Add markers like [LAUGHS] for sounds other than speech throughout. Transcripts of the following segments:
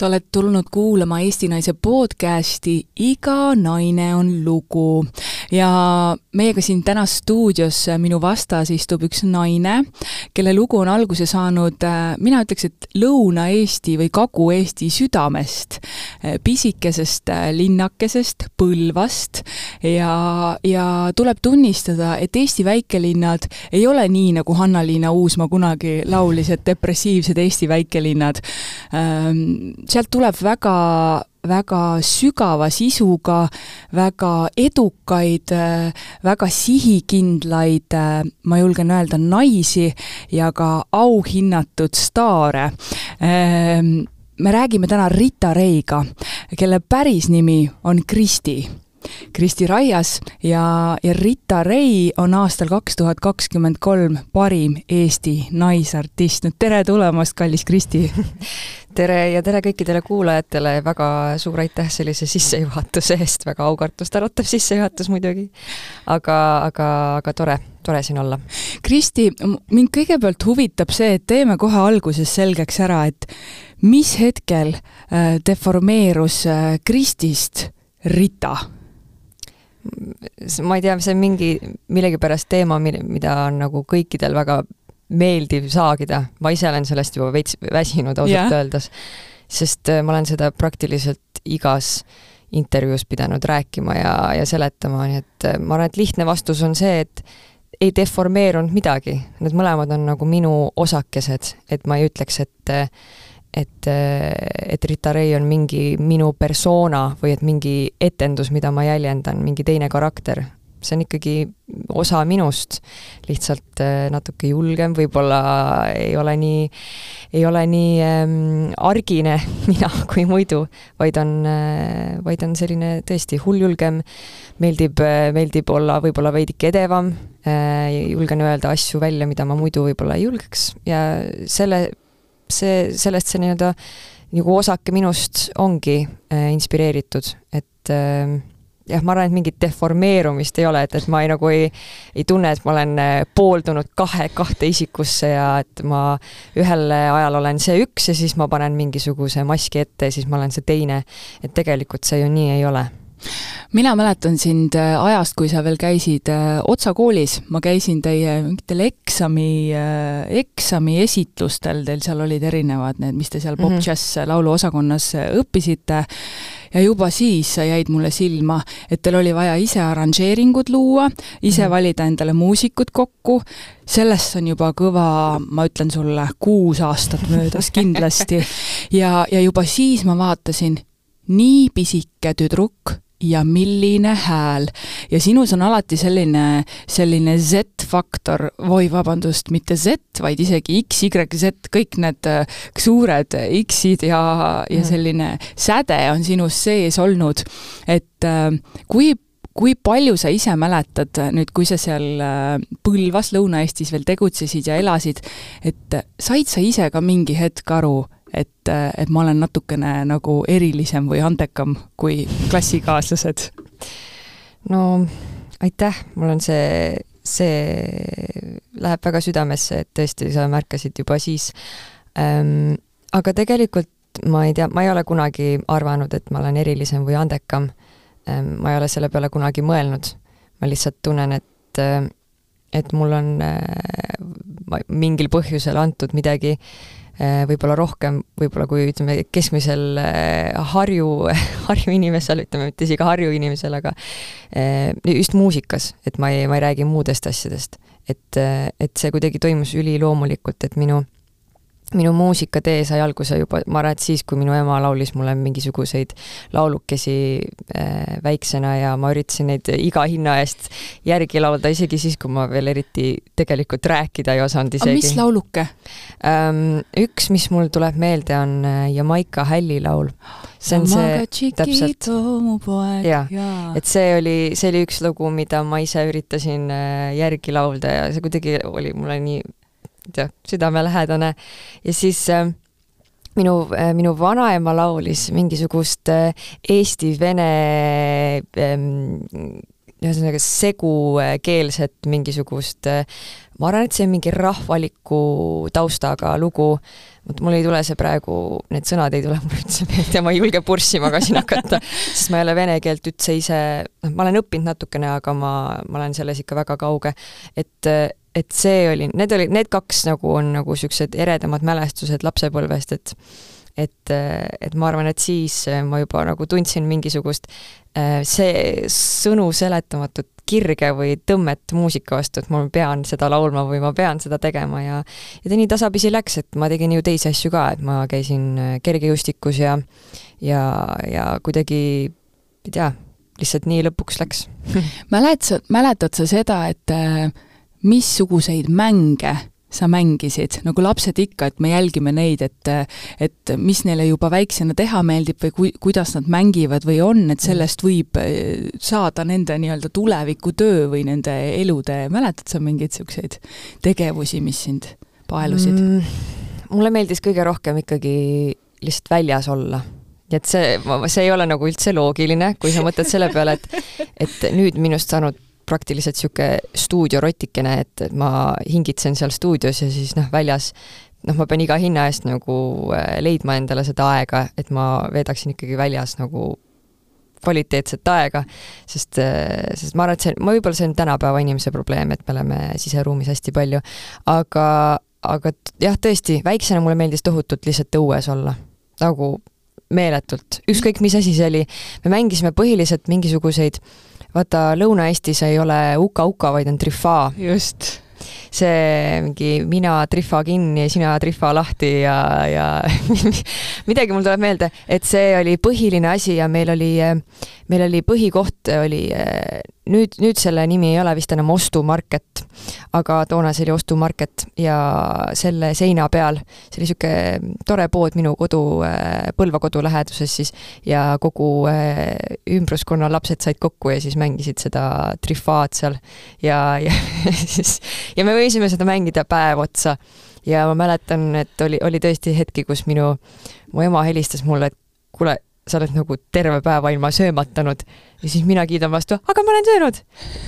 sa oled tulnud kuulama Eesti Naise podcasti Iga naine on lugu ja meiega siin täna stuudios minu vastas istub üks naine, kelle lugu on alguse saanud, äh, mina ütleks, et Lõuna-Eesti või Kagu-Eesti südamest, äh, pisikesest äh, linnakesest, Põlvast. Ja, ja tuleb tunnistada, et Eesti väikelinnad ei ole nii, nagu Hanna-Liina Uusmaa kunagi laulis, et depressiivsed Eesti väikelinnad. Ähm, sealt tuleb väga väga sügava sisuga, väga edukaid, väga sihikindlaid, ma julgen öelda, naisi ja ka auhinnatud staare. Ehm, me räägime täna Rita Reiga, kelle päris nimi on Kristi Kristi Raias ja, ja Rita Ray on aastal kaks tuhat kakskümmend kolm parim Eesti naisartist. nüüd tere tulemast, kallis Kristi! [LAUGHS] tere ja tere kõikidele kuulajatele, väga suur aitäh sellise sissejuhatuse eest, väga aukartust äratav sissejuhatus muidugi. aga, aga, aga tore, tore siin olla. Kristi, mind kõigepealt huvitab see, et teeme kohe alguses selgeks ära, et mis hetkel äh, deformeerus äh, Kristist Rita ma ei tea, see on mingi millegipärast teema, mida on nagu kõikidel väga meeldiv saagida. ma ise olen sellest juba veits väsinud ausalt yeah. öeldes, sest äh, ma olen seda praktiliselt igas intervjuus pidanud rääkima ja, ja seletama, nii et äh, ma arvan, et lihtne vastus on see, et ei deformeerunud midagi, need mõlemad on nagu minu osakesed, et ma ei ütleks, et et, et Rita Ray on mingi minu persona või et mingi etendus, mida ma jäljendan, mingi teine karakter. See on ikkagi osa minust, lihtsalt äh, natuke julgem, võib-olla ei ole nii, ei ole nii ähm, argine [LAUGHS] mina kui muidu, vaid on äh,, vaid on selline tõesti hulljulgem, meeldib äh,, meeldib olla võib-olla veidike edevam äh,, julgen öelda asju välja, mida ma muidu võib-olla ei julgeks. Ja selle see, sellest see nii-öelda nagu osake minust ongi äh, inspireeritud, et äh, jah, ma arvan, et mingit deformeerumist ei ole, et, et ma ei nagu ei, ei tunne, et ma olen äh, pooldunud kahe, kahte isikusse ja et ma ühel ajal olen see üks ja siis ma panen mingisuguse maski ette ja siis ma olen see teine. et tegelikult see ju nii ei ole mina mäletan sind äh, ajast, kui sa veel käisid äh, Otsa koolis, ma käisin teie mingitel eksami, äh, eksami esitlustel, teil seal olid erinevad need, mis te seal mm -hmm. pop-džäss lauluosakonnas õppisite, ja juba siis sa jäid mulle silma, et teil oli vaja ise arranžeeringud luua, ise mm -hmm. valida endale muusikud kokku, sellest on juba kõva, ma ütlen sulle, kuus aastat möödas [LAUGHS] kindlasti. ja, ja juba siis ma vaatasin, nii pisike tüdruk ja milline hääl. ja sinus on alati selline, selline Z-faktor, oi vabandust, mitte Z, vaid isegi X, Y, Z, kõik need äh, suured X-id ja, ja mhm. selline säde on sinus sees olnud. et äh, kui kui palju sa ise mäletad nüüd, kui sa seal äh, Põlvas, Lõuna-Eestis veel tegutsesid ja elasid, et said sa ise ka mingi hetk aru, et, et ma olen natukene nagu erilisem või andekam kui klassikaaslased? no aitäh, mul on see, see läheb väga südamesse, et tõesti, sa märkasid juba siis ähm,. aga tegelikult ma ei tea, ma ei ole kunagi arvanud, et ma olen erilisem või andekam ähm,. ma ei ole selle peale kunagi mõelnud. ma lihtsalt tunnen, et äh, et mul on äh, mingil põhjusel antud midagi äh, võib-olla rohkem, võib-olla kui ütleme, keskmisel äh, Harju, [LAUGHS] Harju inimesel, ütleme mitte isegi Harju inimesel, aga äh, just muusikas, et ma ei, ma ei räägi muudest asjadest. et, et see kuidagi toimus üliloomulikult, et minu minu muusikatee sai alguse juba, ma arvan, et siis, kui minu ema laulis mulle mingisuguseid laulukesi äh, väiksena ja ma üritasin neid iga hinna eest järgi laulda, isegi siis, kui ma veel eriti tegelikult rääkida ei osanud isegi. mis lauluke ähm,? üks, mis mul tuleb meelde, on äh, Jamaica hällilaul. see on see, täpselt. jah, et see oli, see oli üks lugu, mida ma ise üritasin äh, järgi laulda ja see kuidagi oli mulle nii tea, südamelähedane. ja siis äh, minu äh,, minu vanaema laulis mingisugust äh, eesti-vene ähm, ühesõnaga segukeelset mingisugust äh, ma arvan, et see on mingi rahvaliku taustaga lugu, vot mul ei tule see praegu, need sõnad ei tule mul üldse meelde ja ma ei julge purssima ka siin hakata, [LAUGHS] sest ma ei ole vene keelt üldse ise, noh, ma olen õppinud natukene, aga ma, ma olen selles ikka väga kauge. et, et see oli, need olid, need kaks nagu on nagu niisugused eredamad mälestused lapsepõlvest, et et, et ma arvan, et siis ma juba nagu tundsin mingisugust äh, see sõnu seletamatut kirge või tõmmet muusika vastu, et ma pean seda laulma või ma pean seda tegema ja ja ta nii tasapisi läks, et ma tegin ju teisi asju ka, et ma käisin äh, kergejõustikus ja ja, ja kuidagi, ei tea, lihtsalt nii lõpuks läks. Mäletad, mäletad sa seda, et äh, missuguseid mänge sa mängisid, nagu lapsed ikka, et me jälgime neid, et et mis neile juba väiksena teha meeldib või kui, kuidas nad mängivad või on, et sellest võib eh, saada nende nii-öelda tulevikutöö või nende elude, mäletad sa mingeid niisuguseid tegevusi, mis sind paelusid? Mm,? mulle meeldis kõige rohkem ikkagi lihtsalt väljas olla. Nii et see, see ei ole nagu üldse loogiline, kui sa mõtled selle peale, et et nüüd minust saanud praktiliselt niisugune stuudiorotikene, et, et ma hingitsen seal stuudios ja siis noh, väljas noh, ma pean iga hinna eest nagu äh, leidma endale seda aega, et ma veedaksin ikkagi väljas nagu kvaliteetset aega, sest, äh, sest ma arvan, et see, ma võib-olla see on tänapäeva inimese probleem, et me oleme siseruumis hästi palju, aga, aga jah, tõesti, väiksena mulle meeldis tohutult lihtsalt õues olla, nagu meeletult, ükskõik mis asi see oli. me mängisime põhiliselt mingisuguseid äh, vaata Lõuna-Eestis ei ole uka-uka, vaid on trifaa. just see mingi mina trifa kinni, sina trifa lahti ja, ja [LAUGHS] midagi mul tuleb meelde, et see oli põhiline asi ja meil oli, meil oli põhikoht oli nüüd, nüüd selle nimi ei ole vist enam Ostumarket, aga toona see oli Ostumarket ja selle seina peal, see oli niisugune tore pood minu kodu, Põlva kodu läheduses siis, ja kogu ümbruskonna lapsed said kokku ja siis mängisid seda trifaad seal ja, ja [LAUGHS] siis, ja me võisime seda mängida päev otsa. ja ma mäletan, et oli, oli tõesti hetki, kus minu, mu ema helistas mulle, et kuule, sa oled nagu terve päeva ilma söömatanud ja siis mina kiidan vastu, aga ma olen söönud.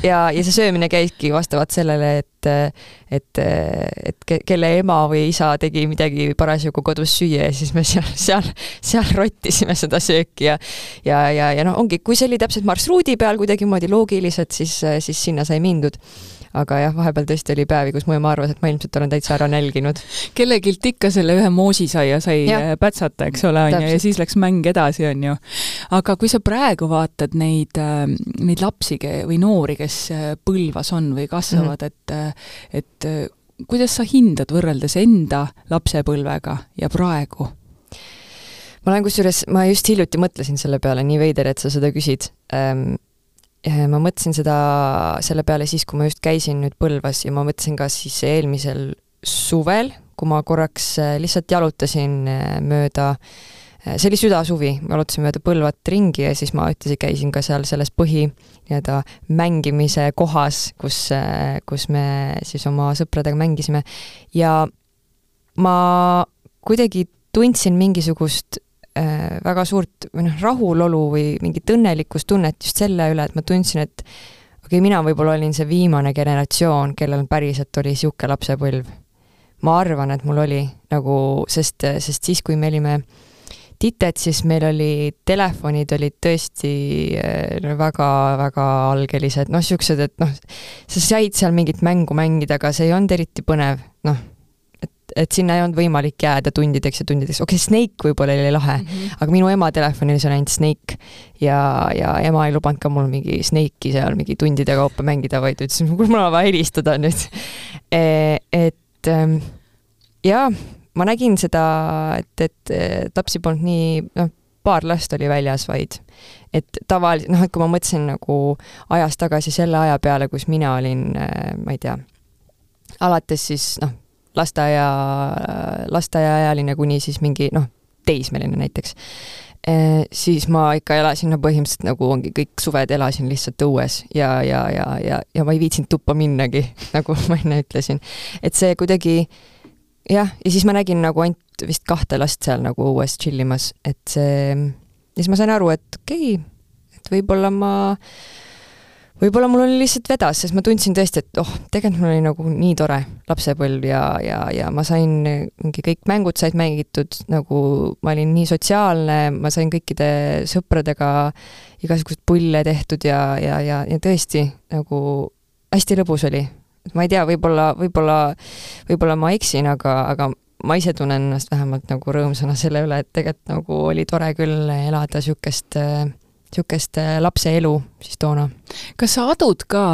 ja, ja see söömine käiski vastavalt sellele, et, et, et ke, kelle ema või isa tegi midagi parasjagu kodus süüa ja siis me seal, seal, seal rottisime seda sööki ja ja, ja, ja noh, ongi, kui see oli täpselt marsruudi peal kuidagimoodi loogiliselt, siis, siis sinna sai mindud aga jah, vahepeal tõesti oli päevi, kus mu ema arvas, et ma ilmselt olen täitsa ära nälginud. kellegilt ikka selle ühe moosisaia sai ja. Äh, pätsata, eks ole, on ju, ja siis läks mäng edasi, on ju. aga kui sa praegu vaatad neid, äh, neid lapsi või noori, kes äh, Põlvas on või kasvavad mm, -hmm. et, et kuidas sa hindad võrreldes enda lapsepõlvega ja praegu? ma olen kusjuures, ma just hiljuti mõtlesin selle peale, nii veider, et sa seda küsid ähm, ma mõtlesin seda selle peale siis, kui ma just käisin nüüd Põlvas ja ma mõtlesin ka siis eelmisel suvel, kui ma korraks äh, lihtsalt jalutasin äh, mööda, äh, see oli südasuvi, ma jalutasin mööda Põlvat ringi ja siis ma ühtlasi käisin ka seal selles põhi nii-öelda mängimise kohas, kus, kus me siis oma sõpradega mängisime. Ja ma kuidagi tundsin mingisugust äh, väga suurt või noh, rahulolu või mingit õnnelikkustunnet just selle üle, et ma tundsin, et okei okay,, mina võib-olla olin see viimane generatsioon, kellel päriselt oli niisugune lapsepõlv. ma arvan, et mul oli nagu, sest, sest siis, kui me olime tited, siis meil oli, telefonid olid tõesti väga-väga äh, algelised, noh, niisugused, et noh, sa said seal mingit mängu mängida, aga see ei olnud eriti põnev, noh et sinna ei olnud võimalik jääda tundideks ja tundideks, okei okay,, Snake võib-olla oli lahe mm, -hmm. aga minu ema telefonis on ainult Snake ja, ja ema ei lubanud ka mul mingi Snake'i seal mingi tundide kaupa mängida, vaid ütles, et mul on vaja helistada nüüd e,. et ähm, jaa, ma nägin seda, et, et lapsi polnud nii, noh, paar last oli väljas vaid. et tavaliselt, noh, et kui ma mõtlesin nagu ajas tagasi selle aja peale, kus mina olin, äh, ma ei tea, alates siis noh, lasteaia, lasteaiaealine kuni siis mingi noh, teismeline näiteks, siis ma ikka elasin no põhimõtteliselt nagu ongi kõik suved elasin lihtsalt õues ja, ja, ja, ja, ja ma ei viitsinud tuppa minnagi, [LAUGHS] nagu ma enne ütlesin. et see kuidagi jah, ja siis ma nägin nagu ainult vist kahte last seal nagu õues tšillimas, et see, ja siis ma sain aru, et okei okay,, et võib-olla ma võib-olla mul oli lihtsalt vedas, sest ma tundsin tõesti, et oh, tegelikult mul oli nagu nii tore lapsepõlv ja, ja, ja ma sain mingi kõik mängud said mängitud, nagu ma olin nii sotsiaalne, ma sain kõikide sõpradega igasuguseid pulle tehtud ja, ja, ja, ja tõesti nagu hästi lõbus oli. ma ei tea, võib-olla, võib-olla, võib-olla ma eksin, aga, aga ma ise tunnen ennast vähemalt nagu rõõmsana selle üle, et tegelikult nagu oli tore küll elada niisugust äh, niisugust äh, lapse elu siis toona. kas sa adud ka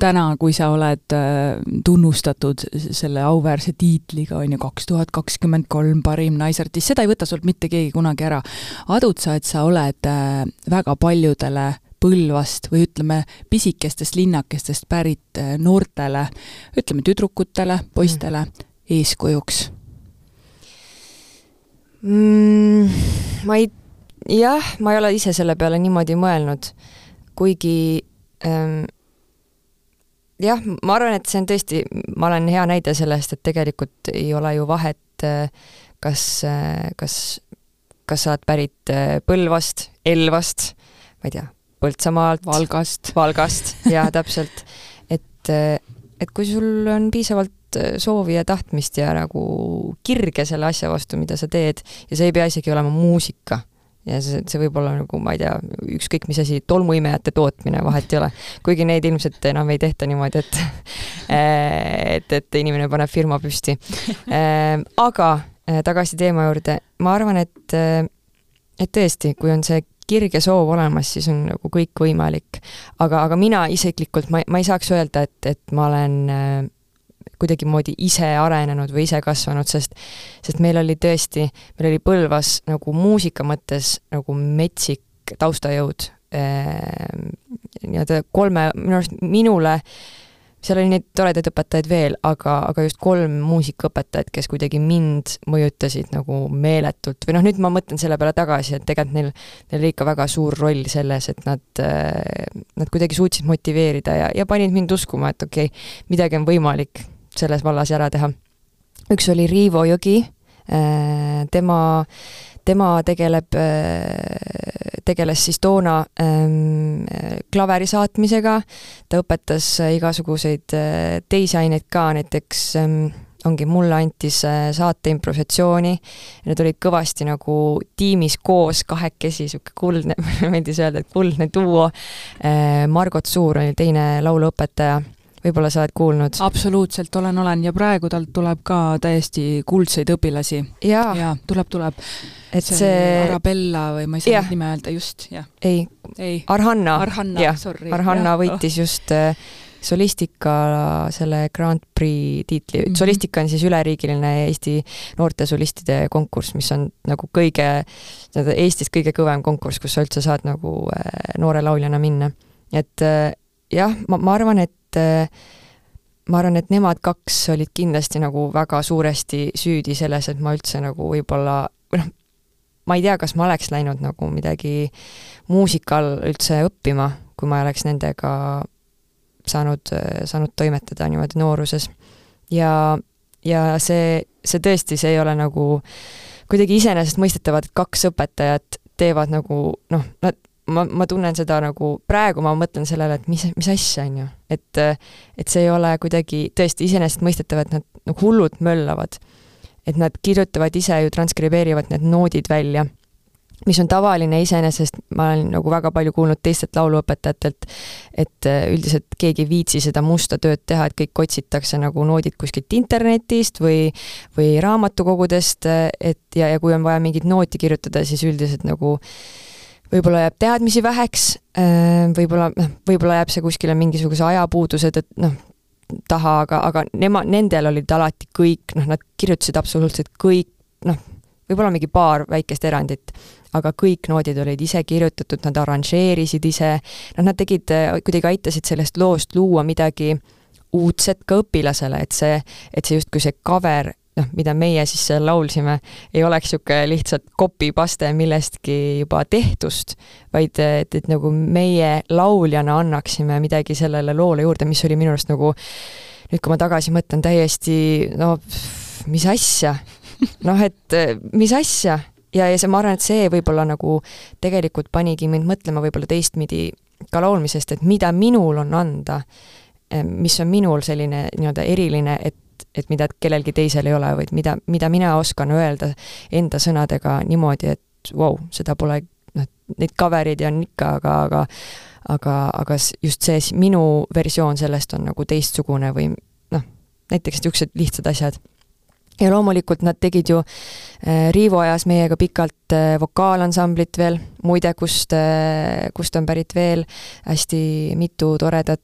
täna, kui sa oled äh, tunnustatud selle auväärse tiitliga, on ju, kaks tuhat kakskümmend kolm parim naisartist, seda ei võta sult mitte keegi kunagi ära. adud sa, et sa oled äh, väga paljudele Põlvast või ütleme, pisikestest linnakestest pärit noortele, ütleme tüdrukutele, poistele eeskujuks mm,? Ma ei jah, ma ei ole ise selle peale niimoodi mõelnud, kuigi ähm, jah, ma arvan, et see on tõesti, ma olen hea näide sellest, et tegelikult ei ole ju vahet, äh, kas, äh, kas, kas sa oled pärit äh, Põlvast, Elvast, ma ei tea, Põltsamaalt, Valgast, Valgast, jaa, [LAUGHS] täpselt. et, et kui sul on piisavalt soovi ja tahtmist ja nagu kirge selle asja vastu, mida sa teed, ja see ei pea isegi olema muusika ja see, see võib olla nagu, ma ei tea, ükskõik mis asi, tolmuimejate tootmine, vahet ei ole. kuigi neid ilmselt enam ei tehta niimoodi, et [LAUGHS] et, et inimene paneb firma püsti. [LAUGHS] Ehm, aga eh, tagasi teema juurde, ma arvan, et, eh, et tõesti, kui on see kirge soov olemas, siis on nagu kõik võimalik. aga, aga mina isiklikult, ma, ma ei saaks öelda, et, et ma olen kuidagimoodi ise arenenud või ise kasvanud, sest sest meil oli tõesti, meil oli Põlvas nagu muusika mõttes nagu metsik taustajõud eh,, nii-öelda kolme, minu arust minule seal oli neid toredaid õpetajaid veel, aga, aga just kolm muusikaõpetajat, kes kuidagi mind mõjutasid nagu meeletult või noh, nüüd ma mõtlen selle peale tagasi, et tegelikult neil, neil oli ikka väga suur roll selles, et nad, nad kuidagi suutsid motiveerida ja, ja panid mind uskuma, et okei okay,, midagi on võimalik selles vallas ära teha. üks oli Riivo Jõgi, äh, tema, tema tegeleb, äh, tegeles siis toona ähm, klaveri saatmisega, ta õpetas igasuguseid äh, teisi aineid ka, näiteks ähm, ongi, mulle antis saate improvisatsiooni, need olid kõvasti nagu tiimis koos kahekesi, niisugune kuldne, [LAUGHS] mulle meeldis öelda, et kuldne duo, Margot Suur oli teine lauluõpetaja võib-olla sa oled kuulnud? absoluutselt olen, olen ja praegu talt tuleb ka täiesti kuldseid õpilasi. jaa ja,, tuleb, tuleb. et see, see... Arabella või ma ei saa nime öelda, just, jah. ei, ei., Arhanna. Arhanna, sorry. Arhanna ja, võitis oh. just äh, solistika selle Grand Prix tiitli mm, -hmm. solistika on siis üleriigiline Eesti noorte solistide konkurss, mis on nagu kõige, Eestis kõige kõvem konkurss, kus sa üldse saad nagu äh, noore lauljana minna. et äh, jah, ma, ma arvan, et et ma arvan, et nemad kaks olid kindlasti nagu väga suuresti süüdi selles, et ma üldse nagu võib-olla, või noh, ma ei tea, kas ma oleks läinud nagu midagi muusikal üldse õppima, kui ma oleks nendega saanud, saanud toimetada niimoodi nooruses. ja, ja see, see tõesti, see ei ole nagu kuidagi iseenesestmõistetavad, et kaks õpetajat teevad nagu noh, nad ma, ma tunnen seda nagu, praegu ma mõtlen sellele, et mis, mis asja, on ju. et, et see ei ole kuidagi tõesti iseenesestmõistetav, et nad nagu hullult möllavad. et nad kirjutavad ise ju, transkribeerivad need noodid välja, mis on tavaline iseenesest, ma olen nagu väga palju kuulnud teistelt lauluõpetajatelt, et üldiselt keegi ei viitsi seda musta tööd teha, et kõik otsitakse nagu noodid kuskilt internetist või või raamatukogudest, et ja, ja kui on vaja mingit nooti kirjutada, siis üldiselt nagu äh, võib-olla jääb teadmisi väheks, äh, võib-olla, noh, võib-olla jääb see kuskile mingisuguse ajapuuduse tõttu, noh, taha, aga, aga nema, nendel olid alati kõik, noh, nad kirjutasid absoluutselt kõik, noh, võib-olla mingi paar väikest erandit, aga kõik noodid olid ise kirjutatud, nad arranžeerisid ise, noh, nad tegid, kuidagi aitasid sellest loost luua midagi uudset ka õpilasele, et see, et see justkui see cover noh, mida meie siis seal laulsime, ei oleks niisugune lihtsalt copy-paste millestki juba tehtust, vaid et, et nagu meie lauljana annaksime midagi sellele loole juurde, mis oli minu arust nagu nüüd, kui ma tagasi mõtlen, täiesti no mis asja, noh et mis asja. Ja, ja see, ma arvan, et see võib-olla nagu tegelikult panigi mind mõtlema võib-olla teistpidi ka laulmisest, et mida minul on anda, mis on minul selline nii-öelda eriline, et et mida kellelgi teisel ei ole, vaid mida, mida mina oskan öelda enda sõnadega niimoodi, et vau wow,, seda pole, noh, neid cover'id on ikka, aga, aga aga, aga just see minu versioon sellest on nagu teistsugune või noh, näiteks niisugused lihtsad asjad. Ja loomulikult nad tegid ju äh, Riivo ajas meiega pikalt äh, vokaalansamblit veel, muide, kust, äh, kust on pärit veel hästi mitu toredat,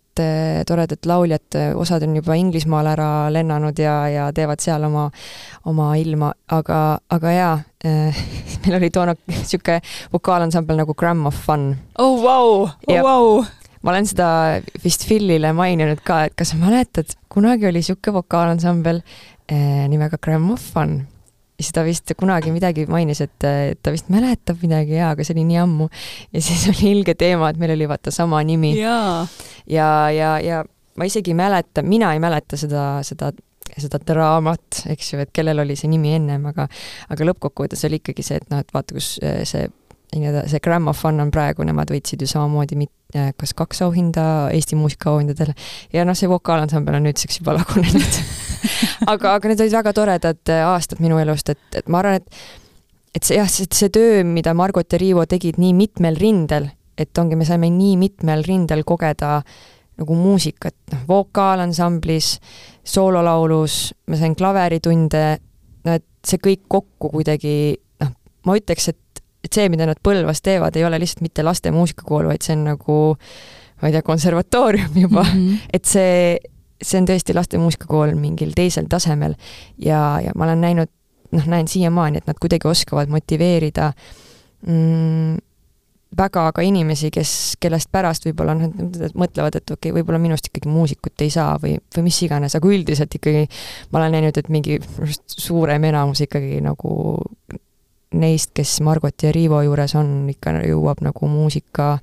toredat lauljat, osad on juba Inglismaale ära lennanud ja, ja teevad seal oma, oma ilma, aga, aga jaa, [LAUGHS] meil oli toona niisugune vokaalansambel nagu Gram of Fun. oh vau, oh vau! ma olen seda vist Philile maininud ka, et kas sa mäletad, kunagi oli niisugune vokaalansambel Eh, nimega Gramophon. Siis ta vist kunagi midagi mainis, et ta vist mäletab midagi jaa, aga see oli nii ammu. ja siis oli ilge teema, et meil oli vaata sama nimi. ja, ja, ja, ja ma isegi ei mäleta, mina ei mäleta seda, seda seda draamat, eks ju, et kellel oli see nimi ennem, aga aga lõppkokkuvõttes oli ikkagi see, et noh, et vaata, kus eh, see nii-öelda see Gramophon on praegu, nemad võitsid ju samamoodi mit-, kas kaks auhinda Eesti muusikaauhindadele ja noh, see vokaalansambel on nüüdseks juba lagunenud. [LAUGHS] Aga, aga need olid väga toredad äh, aastad minu elust, et, et ma arvan, et et see jah, see, see töö, mida Margot ja Riivo tegid nii mitmel rindel, et ongi, me saime nii mitmel rindel kogeda nagu muusikat, noh, vokaalansamblis, soololaulus, ma sain klaveritunde, no et see kõik kokku kuidagi noh, ma ütleks, et, et see, mida nad Põlvas teevad, ei ole lihtsalt mitte laste muusikakool, vaid see on nagu ma ei tea, konservatoorium juba mm, -hmm. et see, see on tõesti laste muusikakool mingil teisel tasemel ja, ja ma olen näinud, noh, näen siiamaani, et nad kuidagi oskavad motiveerida mm, väga ka inimesi, kes, kellest pärast võib-olla noh, mõtlevad, et okei okay,, võib-olla minust ikkagi muusikut ei saa või, või mis iganes, aga üldiselt ikkagi ma olen näinud, et mingi suurem enamus ikkagi nagu neist, kes Margot ja Riivo juures on, ikka jõuab nagu muusika,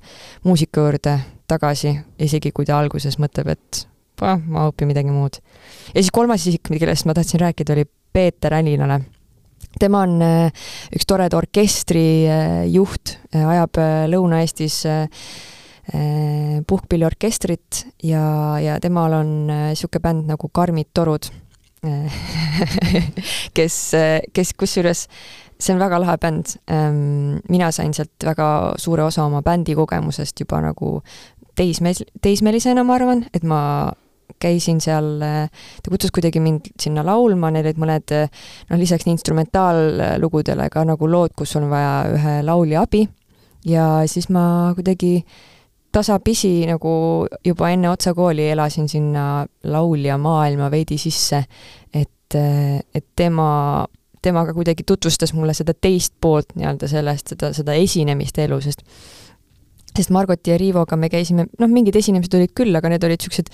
muusika juurde tagasi, isegi kui ta alguses mõtleb, et ma õpin midagi muud. ja siis kolmas isik, kellest ma tahtsin rääkida, oli Peeter Älinale. tema on äh, üks toreda orkestri äh, juht, äh, ajab Lõuna-Eestis puhkpilliorkestrit ja, ja temal on niisugune bänd nagu Karmid torud [LAUGHS] kes, kes kusjuures see on väga lahe bänd. Ähm, mina sain sealt väga suure osa oma bändi kogemusest juba nagu teismes, teismelisena, ma arvan, et ma käisin seal, ta kutsus kuidagi mind sinna laulma, neil olid mõned noh, lisaks instrumentaallugudele ka nagu lood, kus on vaja ühe laulja abi ja siis ma kuidagi tasapisi nagu juba enne otsakooli elasin sinna laulja maailma veidi sisse, et, et tema, temaga kuidagi tutvustas mulle seda teist poolt nii-öelda sellest, seda, seda esinemist elu, sest sest Margoti ja Riivoga me käisime, noh, mingid esinemised olid küll, aga need olid niisugused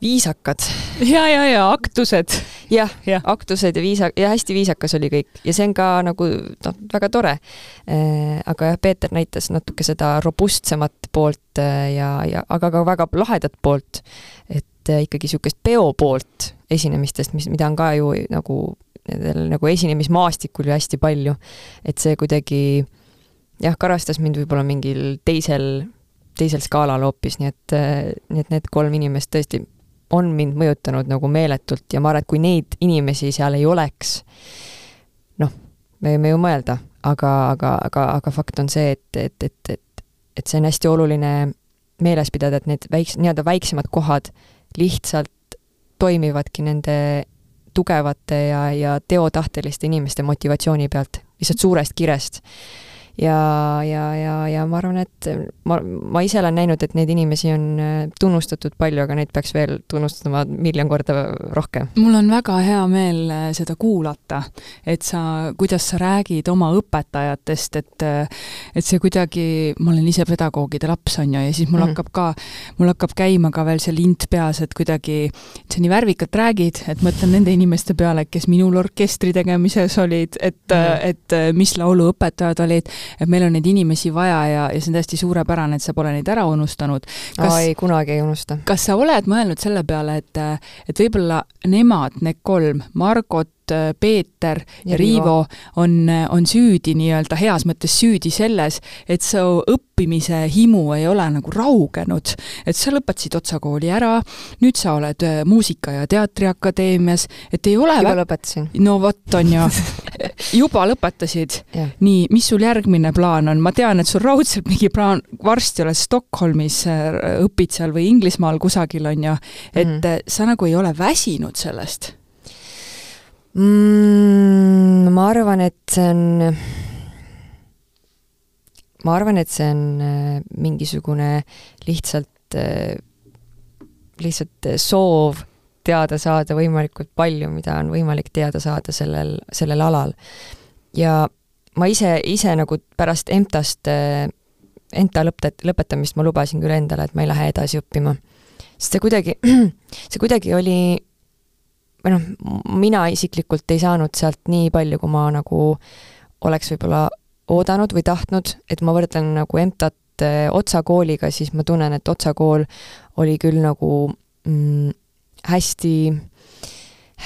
viisakad. ja, ja, ja aktused. jah ja., aktused ja viisa- ja hästi viisakas oli kõik ja see on ka nagu noh, väga tore. Äh, aga jah, Peeter näitas natuke seda robustsemat poolt äh, ja, ja aga ka väga lahedat poolt. et äh, ikkagi niisugust peo poolt esinemistest, mis, mida on ka ju nagu nendel nagu esinemismaastikul ju hästi palju. et see kuidagi jah, karastas mind võib-olla mingil teisel teisel skaalal hoopis, nii et, nii et need kolm inimest tõesti on mind mõjutanud nagu meeletult ja ma arvan, et kui neid inimesi seal ei oleks, noh, me võime ju mõelda, aga, aga, aga, aga fakt on see, et, et, et, et, et see on hästi oluline meeles pidada, et need väiks-, nii-öelda väiksemad kohad lihtsalt toimivadki nende tugevate ja, ja teotahteliste inimeste motivatsiooni pealt, lihtsalt suurest kirest ja, ja, ja, ja ma arvan, et ma, ma ise olen näinud, et neid inimesi on äh, tunnustatud palju, aga neid peaks veel tunnustama miljon korda rohkem. mul on väga hea meel äh, seda kuulata, et sa, kuidas sa räägid oma õpetajatest, et äh, et see kuidagi, ma olen ise pedagoogide laps, on ju, ja siis mul mm. hakkab ka, mul hakkab käima ka veel see lint peas, et kuidagi sa nii värvikalt räägid, et mõtlen nende inimeste peale, kes minul orkestri tegemises olid, et mm., et mis lauluõpetajad olid et meil on neid inimesi vaja ja, ja see on täiesti suurepärane, et sa pole neid ära unustanud. kas, ei, kunagi ei unusta. kas sa oled mõelnud selle peale, et, et võib-olla nemad, need kolm, Margot, Peeter ja, ja Riivo on, on süüdi nii-öelda, heas mõttes süüdi selles, et su õppimise himu ei ole nagu raugenud. et sa lõpetasid Otsa kooli ära, nüüd sa oled äh, Muusika- ja Teatriakadeemias, et ei ole juba vä... lõpetasin. no vot, on ju. [LAUGHS] juba lõpetasid? nii, mis sul järgmine plaan on? ma tean, et sul raudselt mingi plaan, varsti oled Stockholmis, äh, õpid seal või Inglismaal kusagil, on ju, et mm. sa nagu ei ole väsinud sellest mm,? ma arvan, et see on, ma arvan, et see on äh, mingisugune lihtsalt, äh, lihtsalt soov teada saada võimalikult palju, mida on võimalik teada saada sellel, sellel alal. ja ma ise, ise nagu pärast EMTA-st, EMTA äh, lõpet-, lõpetamist ma lubasin küll endale, et ma ei lähe edasi õppima. sest see kuidagi, [CLEARS THROAT] see kuidagi oli või noh, mina isiklikult ei saanud sealt nii palju, kui ma nagu oleks võib-olla oodanud või tahtnud, et ma võrdlen nagu EMTA-t eh, Otsa kooliga, siis ma tunnen, et Otsa kool oli küll nagu mm, hästi,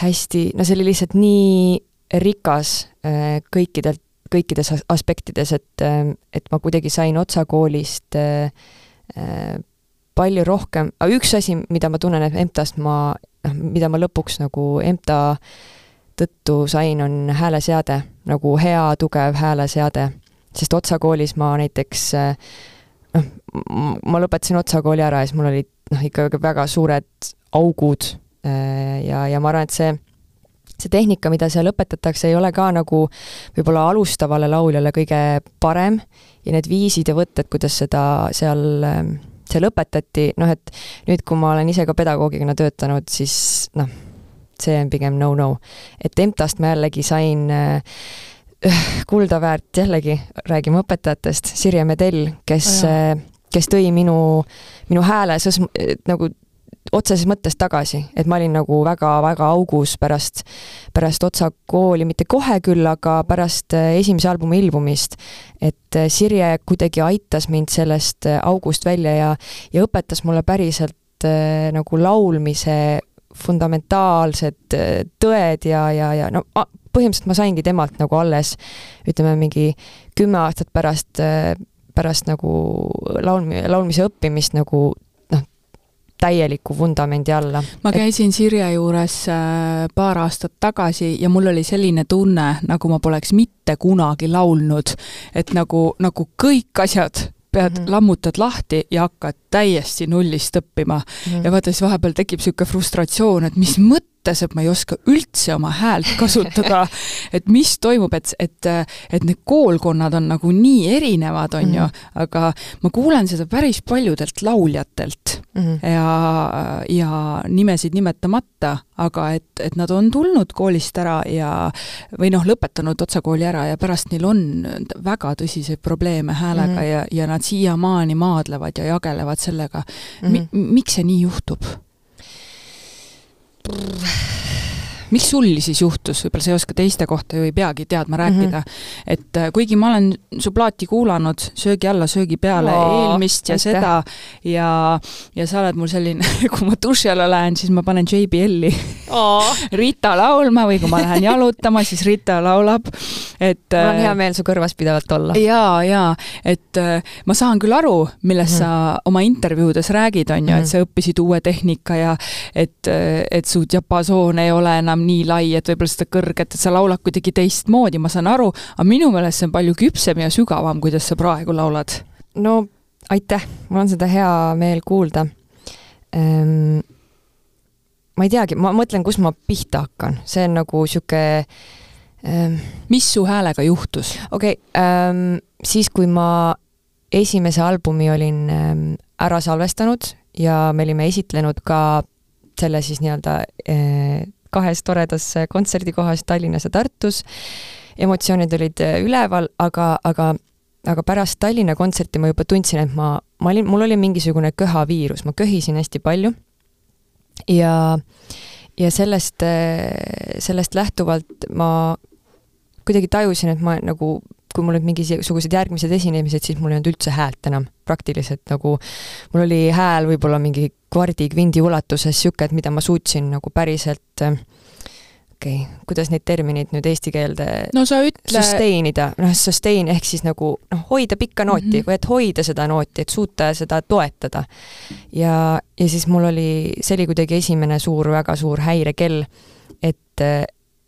hästi, no see oli lihtsalt nii rikas äh, kõikidelt, kõikides aspektides, et, äh, et ma kuidagi sain Otsa koolist palju rohkem, aga üks asi, mida ma tunnen, et EMTA-st ma noh, mida ma lõpuks nagu EMTA tõttu sain, on hääleseade, nagu hea tugev hääleseade. sest Otsa koolis ma näiteks noh, ma lõpetasin Otsa kooli ära ja siis mul olid noh, ikka väga suured augud ja, ja ma arvan, et see see tehnika, mida seal õpetatakse, ei ole ka nagu võib-olla alustavale lauljale kõige parem ja need viisid ja võtted, kuidas seda seal see lõpetati, noh et nüüd, kui ma olen ise ka pedagoogina töötanud, siis noh, see on pigem no-no. et EMTA-st ma jällegi sain äh, kulda väärt, jällegi räägime õpetajatest, Sirje Medell, kes oh,, kes tõi minu, minu hääle sõs-, nagu otseses mõttes tagasi, et ma olin nagu väga-väga augus pärast, pärast Otsa kooli, mitte kohe küll, aga pärast äh, esimese albumi ilmumist. et äh, Sirje kuidagi aitas mind sellest äh, august välja ja, ja õpetas mulle päriselt nagu laulmise fundamentaalsed tõed ja, ja, ja no põhimõtteliselt ma saingi temalt nagu alles ütleme, mingi kümme aastat pärast, pärast nagu laulmi-, laulmise õppimist nagu täieliku vundamendi alla. ma käisin et... Sirje juures äh, paar aastat tagasi ja mul oli selline tunne, nagu ma poleks mitte kunagi laulnud, et nagu, nagu kõik asjad pead mm, -hmm. lammutad lahti ja hakkad täiesti nullist õppima mm. -hmm. ja vaata, siis vahepeal tekib niisugune frustratsioon, et mis mõttes mõttes, et ma ei oska üldse oma häält kasutada, [LAUGHS] et mis toimub, et, et, et need koolkonnad on nagu nii erinevad, on mm -hmm. ju, mhm. aga ma kuulen seda päris paljudelt lauljatelt mm -hmm. ja, ja nimesid nimetamata, aga et, et nad on tulnud koolist ära ja või noh, lõpetanud otsakooli ära ja pärast neil on väga tõsiseid probleeme häälega mm -hmm. ja, ja nad siiamaani maadlevad ja jagelevad sellega mm. -hmm. Mi, miks see nii juhtub? Brrr. Miks sul siis juhtus, võib-olla sa ei oska teiste kohta ju ei peagi teadma rääkida mm, -hmm. et äh, kuigi ma olen su plaati kuulanud söögi alla, söögi peale Oo, eelmist ja aitäh. seda ja, ja sa oled mul selline [LAUGHS] kui ma duši alla lähen, siis ma panen JBL-i [LAUGHS] Rita laulma või kui ma lähen jalutama, siis Rita laulab, et mul on hea äh, meel su kõrvas pidevalt olla. jaa, jaa, et äh, ma saan küll aru, millest mm -hmm. sa oma intervjuudes räägid, on ju et mhm. sa õppisid uue tehnika ja et, et su diapasoon ei ole enam enam nii lai, et võib-olla seda kõrget, et sa laulad kuidagi teistmoodi, ma saan aru, aga minu meelest see on palju küpsem ja sügavam, kuidas sa praegu laulad. no aitäh, mul on seda hea meel kuulda ehm,. ma ei teagi, ma mõtlen, kus ma pihta hakkan, see on nagu sihuke ehm.... mis su häälega juhtus? okei okay, ehm,, siis kui ma esimese albumi olin ehm, ära salvestanud ja me olime esitlenud ka selle siis nii-öelda eh, kahes toredas kontserdikohas Tallinnas ja Tartus. emotsioonid olid üleval, aga, aga aga pärast Tallinna kontserti ma juba tundsin, et ma, ma olin, mul oli mingisugune köhaviirus, ma köhisin hästi palju ja, ja sellest, sellest lähtuvalt ma kuidagi tajusin, et ma nagu, kui mul olid mingisugused järgmised esinemised, siis mul ei olnud üldse häält enam, praktiliselt nagu mul oli hääl võib-olla mingi kvardi-kvindi ulatuses niisugune, et mida ma suutsin nagu päriselt okei okay,, kuidas neid termineid nüüd eesti keelde no sa ütle sustain ida, noh sustain ehk siis nagu noh, hoida pikka nooti mm -hmm. või et hoida seda nooti, et suuta seda toetada. ja, ja siis mul oli, see oli kuidagi esimene suur, väga suur häirekell, et,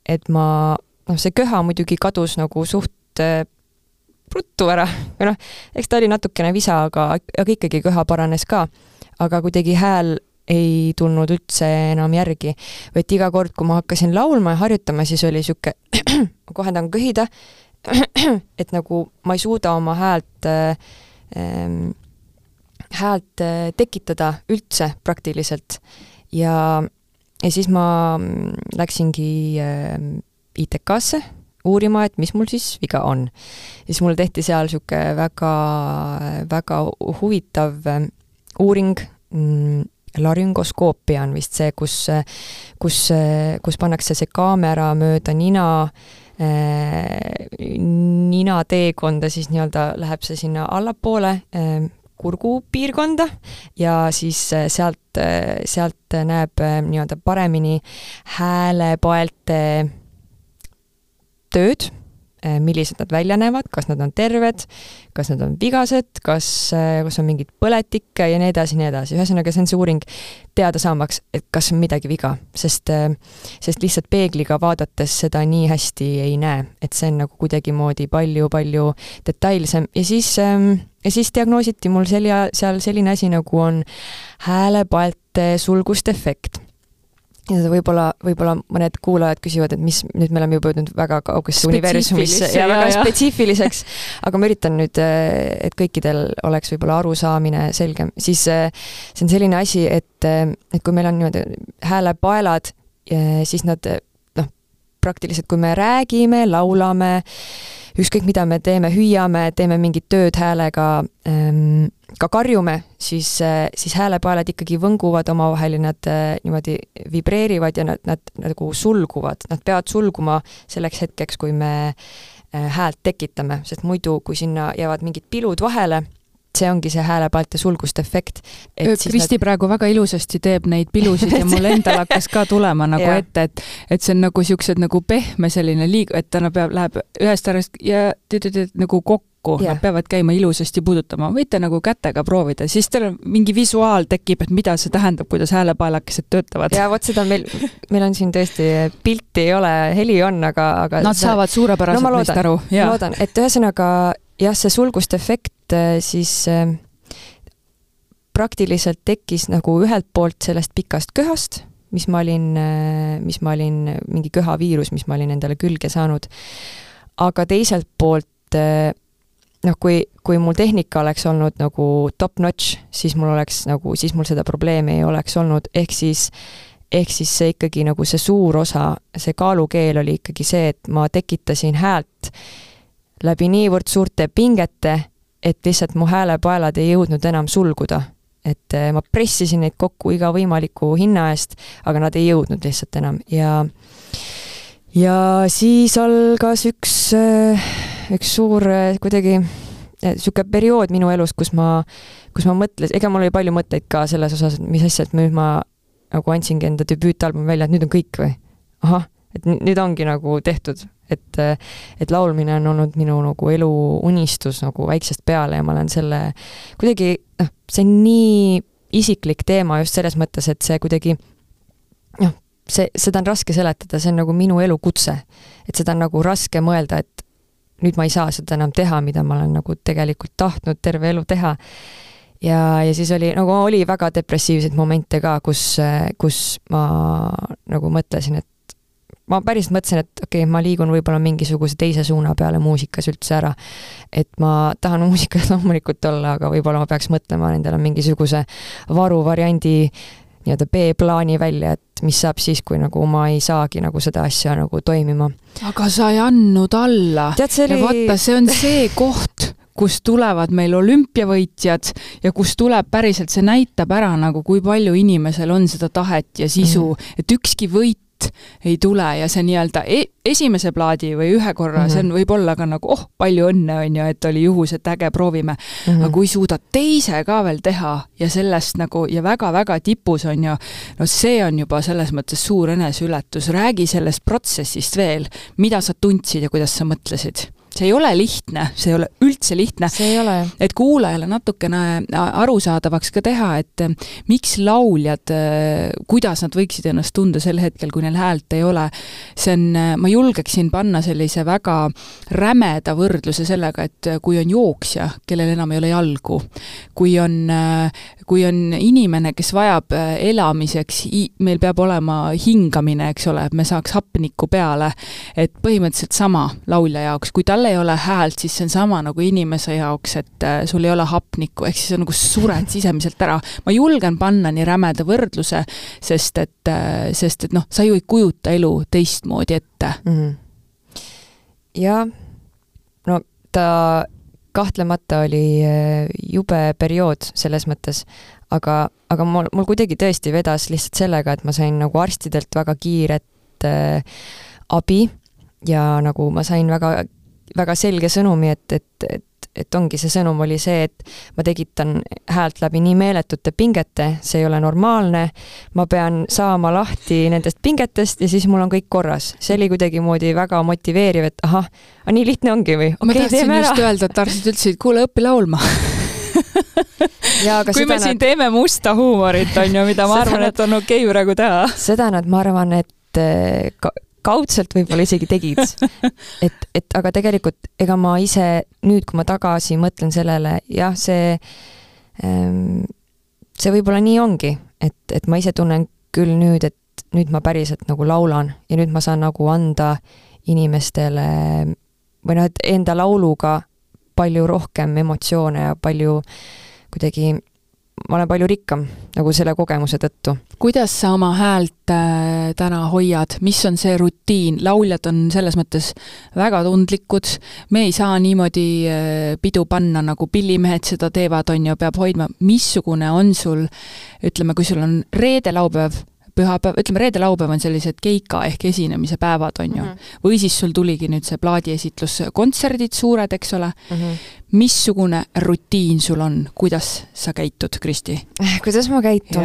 et ma, noh, see köha muidugi kadus nagu suht ruttu ära või noh, eks ta oli natukene visa, aga, aga ikkagi köha paranes ka. aga kuidagi hääl ei tulnud üldse enam järgi. et iga kord, kui ma hakkasin laulma ja harjutama, siis oli niisugune, [CLEARS THROAT] ma kohe tahan köhida, [CLEARS THROAT] et nagu ma ei suuda oma häält ähm,, häält äh, tekitada üldse praktiliselt. ja, ja siis ma mm, läksingi äh, ITK-sse uurima, et mis mul siis viga on. siis mul tehti seal niisugune väga, väga huvitav äh, uuring mm, larüngoskoopia on vist see, kus, kus, kus pannakse see kaamera mööda nina äh, nina teekonda, siis nii-öelda läheb see sinna allapoole äh, kurgupiirkonda ja siis äh, sealt, sealt näeb nii-öelda paremini häälepaelte tööd Eh, millised nad välja näevad, kas nad on terved, kas nad on vigased, kas, eh, kas on mingit põletikke ja nii edasi, nii edasi, ühesõnaga see on see uuring teada saamaks, et kas on midagi viga, sest, eh, sest lihtsalt peegliga vaadates seda nii hästi ei näe, et see on nagu kuidagimoodi palju-palju detailsem. Ja siis ehm, ja siis diagnoositi mul selja, seal selline asi, nagu on häälepaelte sulgustefekt ja võib-olla, võib-olla mõned kuulajad küsivad, et mis, nüüd me oleme juba jõudnud väga kaugesse universumisse. Ja väga ja, spetsiifiliseks, aga ma üritan nüüd, eh, et kõikidel oleks võib-olla arusaamine selgem, siis eh, see on selline asi, et, eh, et kui meil on niimoodi häälepaelad, siis nad noh, praktiliselt kui me räägime, laulame, ükskõik mida me teeme, hüüame, teeme mingit tööd häälega ähm,, ka karjume, siis, siis häälepaelad ikkagi võnguvad omavahel ja nad äh, niimoodi vibreerivad ja nad, nad nagu sulguvad, nad peavad sulguma selleks hetkeks, kui me äh, häält tekitame, sest muidu, kui sinna jäävad mingid pilud vahele, see ongi see häälepaelte sulgustefekt. Kristi nad... praegu väga ilusasti teeb neid pilusid ja mul [LAUGHS] endal hakkas ka tulema nagu ette, et et see on nagu niisugused nagu pehme selline liig-, et ta peab, läheb ühest äärest ja tüdüdüd nagu kokku, nad peavad käima ilusasti puudutama, võite nagu kätega proovida, siis teil on mingi visuaal tekib, et mida see tähendab, kuidas häälepaelakesed töötavad. ja vot seda meil, meil on siin tõesti, pilti ei ole, heli on, aga, aga Nad see... saavad suurepäraselt no, meist aru. loodan, et ühesõnaga jah, see sulgustefekt Äh, siis äh, praktiliselt tekkis nagu ühelt poolt sellest pikast köhast, mis ma olin, äh, mis ma olin, mingi köhaviirus, mis ma olin endale külge saanud. aga teiselt poolt noh, kui, kui mul tehnika oleks olnud nagu top-notch, siis mul oleks nagu, siis mul seda probleemi ei oleks olnud, ehk siis ehk siis see ikkagi nagu see suur osa, see kaalukeel oli ikkagi see, et ma tekitasin häält läbi niivõrd suurte pingete et lihtsalt mu häälepaelad ei jõudnud enam sulguda. et eh, ma pressisin neid kokku iga võimaliku hinna eest, aga nad ei jõudnud lihtsalt enam ja ja siis algas üks, eh, üks suur eh, kuidagi niisugune periood minu elus, kus ma, kus ma mõtlesin, ega mul oli palju mõtteid ka selles osas, et mis asja, et nüüd ma nagu andsingi enda debüütalbumi välja, et nüüd on kõik või? ahah, et nüüd ongi nagu tehtud, et, et laulmine on olnud minu nagu elu unistus nagu väiksest peale ja ma olen selle kuidagi, noh, see on nii isiklik teema just selles mõttes, et see kuidagi noh, see, seda on raske seletada, see on nagu minu elukutse. et seda on nagu raske mõelda, et nüüd ma ei saa seda enam teha, mida ma olen nagu tegelikult tahtnud terve elu teha. ja, ja siis oli, nagu oli väga depressiivseid momente ka, kus, kus ma nagu mõtlesin, et ma päriselt mõtlesin, et okei okay,, ma liigun võib-olla mingisuguse teise suuna peale muusikas üldse ära. et ma tahan [LAUGHS] muusikas loomulikult olla, aga võib-olla ma peaks mõtlema endale mingisuguse varuvariandi nii-öelda B-plaani välja, et mis saab siis, kui nagu ma ei saagi nagu seda asja nagu toimima. aga sa ei andnud alla. Oli... ja vaata, see on see koht, kust tulevad meil olümpiavõitjad ja kus tuleb päriselt, see näitab ära nagu, kui palju inimesel on seda tahet ja sisu mm, -hmm. et ükski võit häält ei tule ja see nii-öelda e esimese plaadi või ühe korra mm, -hmm. see on võib-olla ka nagu oh, palju õnne, on ju, et oli juhus, et äge, proovime mm. -hmm. aga kui suudad teise ka veel teha ja sellest nagu ja väga-väga tipus on ju, no see on juba selles mõttes suur eneseületus, räägi sellest protsessist veel, mida sa tundsid ja kuidas sa mõtlesid see ei ole lihtne, see ei ole üldse lihtne. et kuulajale natukene arusaadavaks ka teha, et eh, miks lauljad, eh, kuidas nad võiksid ennast tunda sel hetkel, kui neil häält ei ole. see on, ma julgeksin panna sellise väga rämeda võrdluse sellega, et kui on jooksja, kellel enam ei ole jalgu, kui on, kui on inimene, kes vajab elamiseks, meil peab olema hingamine, eks ole, et me saaks hapnikku peale, et põhimõtteliselt sama laulja jaoks, kui tal tal ei ole häält, siis see on sama nagu inimese jaoks, et äh, sul ei ole hapnikku, ehk siis on nagu sured sisemiselt ära. ma julgen panna nii rämeda võrdluse, sest et, äh, sest et noh, sa ju ei kujuta elu teistmoodi ette mm. -hmm. jah, no ta kahtlemata oli äh, jube periood selles mõttes, aga, aga mul, mul kuidagi tõesti vedas lihtsalt sellega, et ma sain nagu arstidelt väga kiiret äh, abi ja nagu ma sain väga väga selge sõnumi, et, et, et et ongi see sõnum oli see, et ma tekitan häält läbi nii meeletute pingete, see ei ole normaalne, ma pean saama lahti nendest pingetest ja siis mul on kõik korras. see oli kuidagimoodi väga motiveeriv, et ahah, nii lihtne ongi või? ma okay, tahtsin just ära. öelda, et arstid ütlesid, kuule, õpi laulma [LAUGHS] Ja, kui me nad... siin teeme musta huumorit, on ju, mida ma [LAUGHS] arvan, et on okei okay praegu teha. seda nad, ma arvan, et ka, kaudselt võib-olla isegi tegid. [LAUGHS] et, et aga tegelikult ega ma ise nüüd, kui ma tagasi mõtlen sellele, jah, see, ehm, see võib-olla nii ongi, et, et ma ise tunnen küll nüüd, et nüüd ma päriselt nagu laulan ja nüüd ma saan nagu anda inimestele või noh, et enda lauluga palju rohkem emotsioone ja palju kuidagi ma olen palju rikkam nagu selle kogemuse tõttu. kuidas sa oma häält äh, täna hoiad, mis on see rutiin, lauljad on selles mõttes väga tundlikud, me ei saa niimoodi äh, pidu panna, nagu pillimehed seda teevad, on ju, peab hoidma, missugune on sul, ütleme, kui sul on reede-laupäev, pühapäev, ütleme reede-laupäev on sellised keika ehk esinemise päevad, on ju mm. -hmm. või siis sul tuligi nüüd see plaadiesitlus, kontserdid suured, eks ole mm. -hmm. missugune rutiin sul on, kuidas sa käitud, Kristi? [LAUGHS] kuidas ma käitun?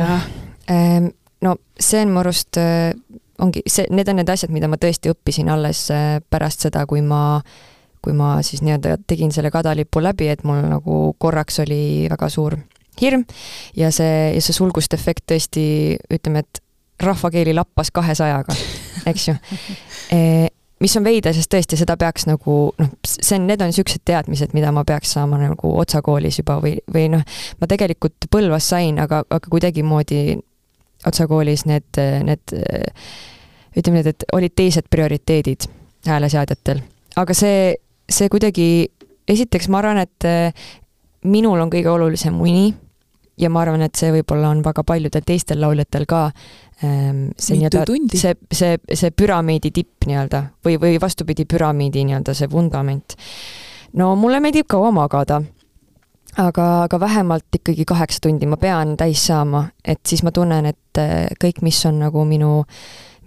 Ehm, no see on mu arust, äh, ongi see, need on need asjad, mida ma tõesti õppisin alles äh, pärast seda, kui ma kui ma siis nii-öelda tegin selle kadalipu läbi, et mul nagu korraks oli väga suur hirm ja see, ja see sulguste efekt tõesti, ütleme, et rahvakeeli lappas kahesajaga, eks ju e,. mis on veider, sest tõesti, seda peaks nagu noh, see on, need on niisugused teadmised, mida ma peaks saama nagu otsakoolis juba või, või noh, ma tegelikult Põlvas sain, aga, aga kuidagimoodi otsakoolis need, need ütleme nii, et olid teised prioriteedid hääleseadjatel. aga see, see kuidagi, esiteks ma arvan, et minul on kõige olulisem uni ja ma arvan, et see võib-olla on väga paljudel teistel lauljatel ka see nii-öelda, see, see, see püramiidi tipp nii-öelda või, või vastupidi, püramiidi nii-öelda see vundament. no mulle meeldib kaua magada, aga, aga vähemalt ikkagi kaheksa tundi ma pean täis saama, et siis ma tunnen, et eh, kõik, mis on nagu minu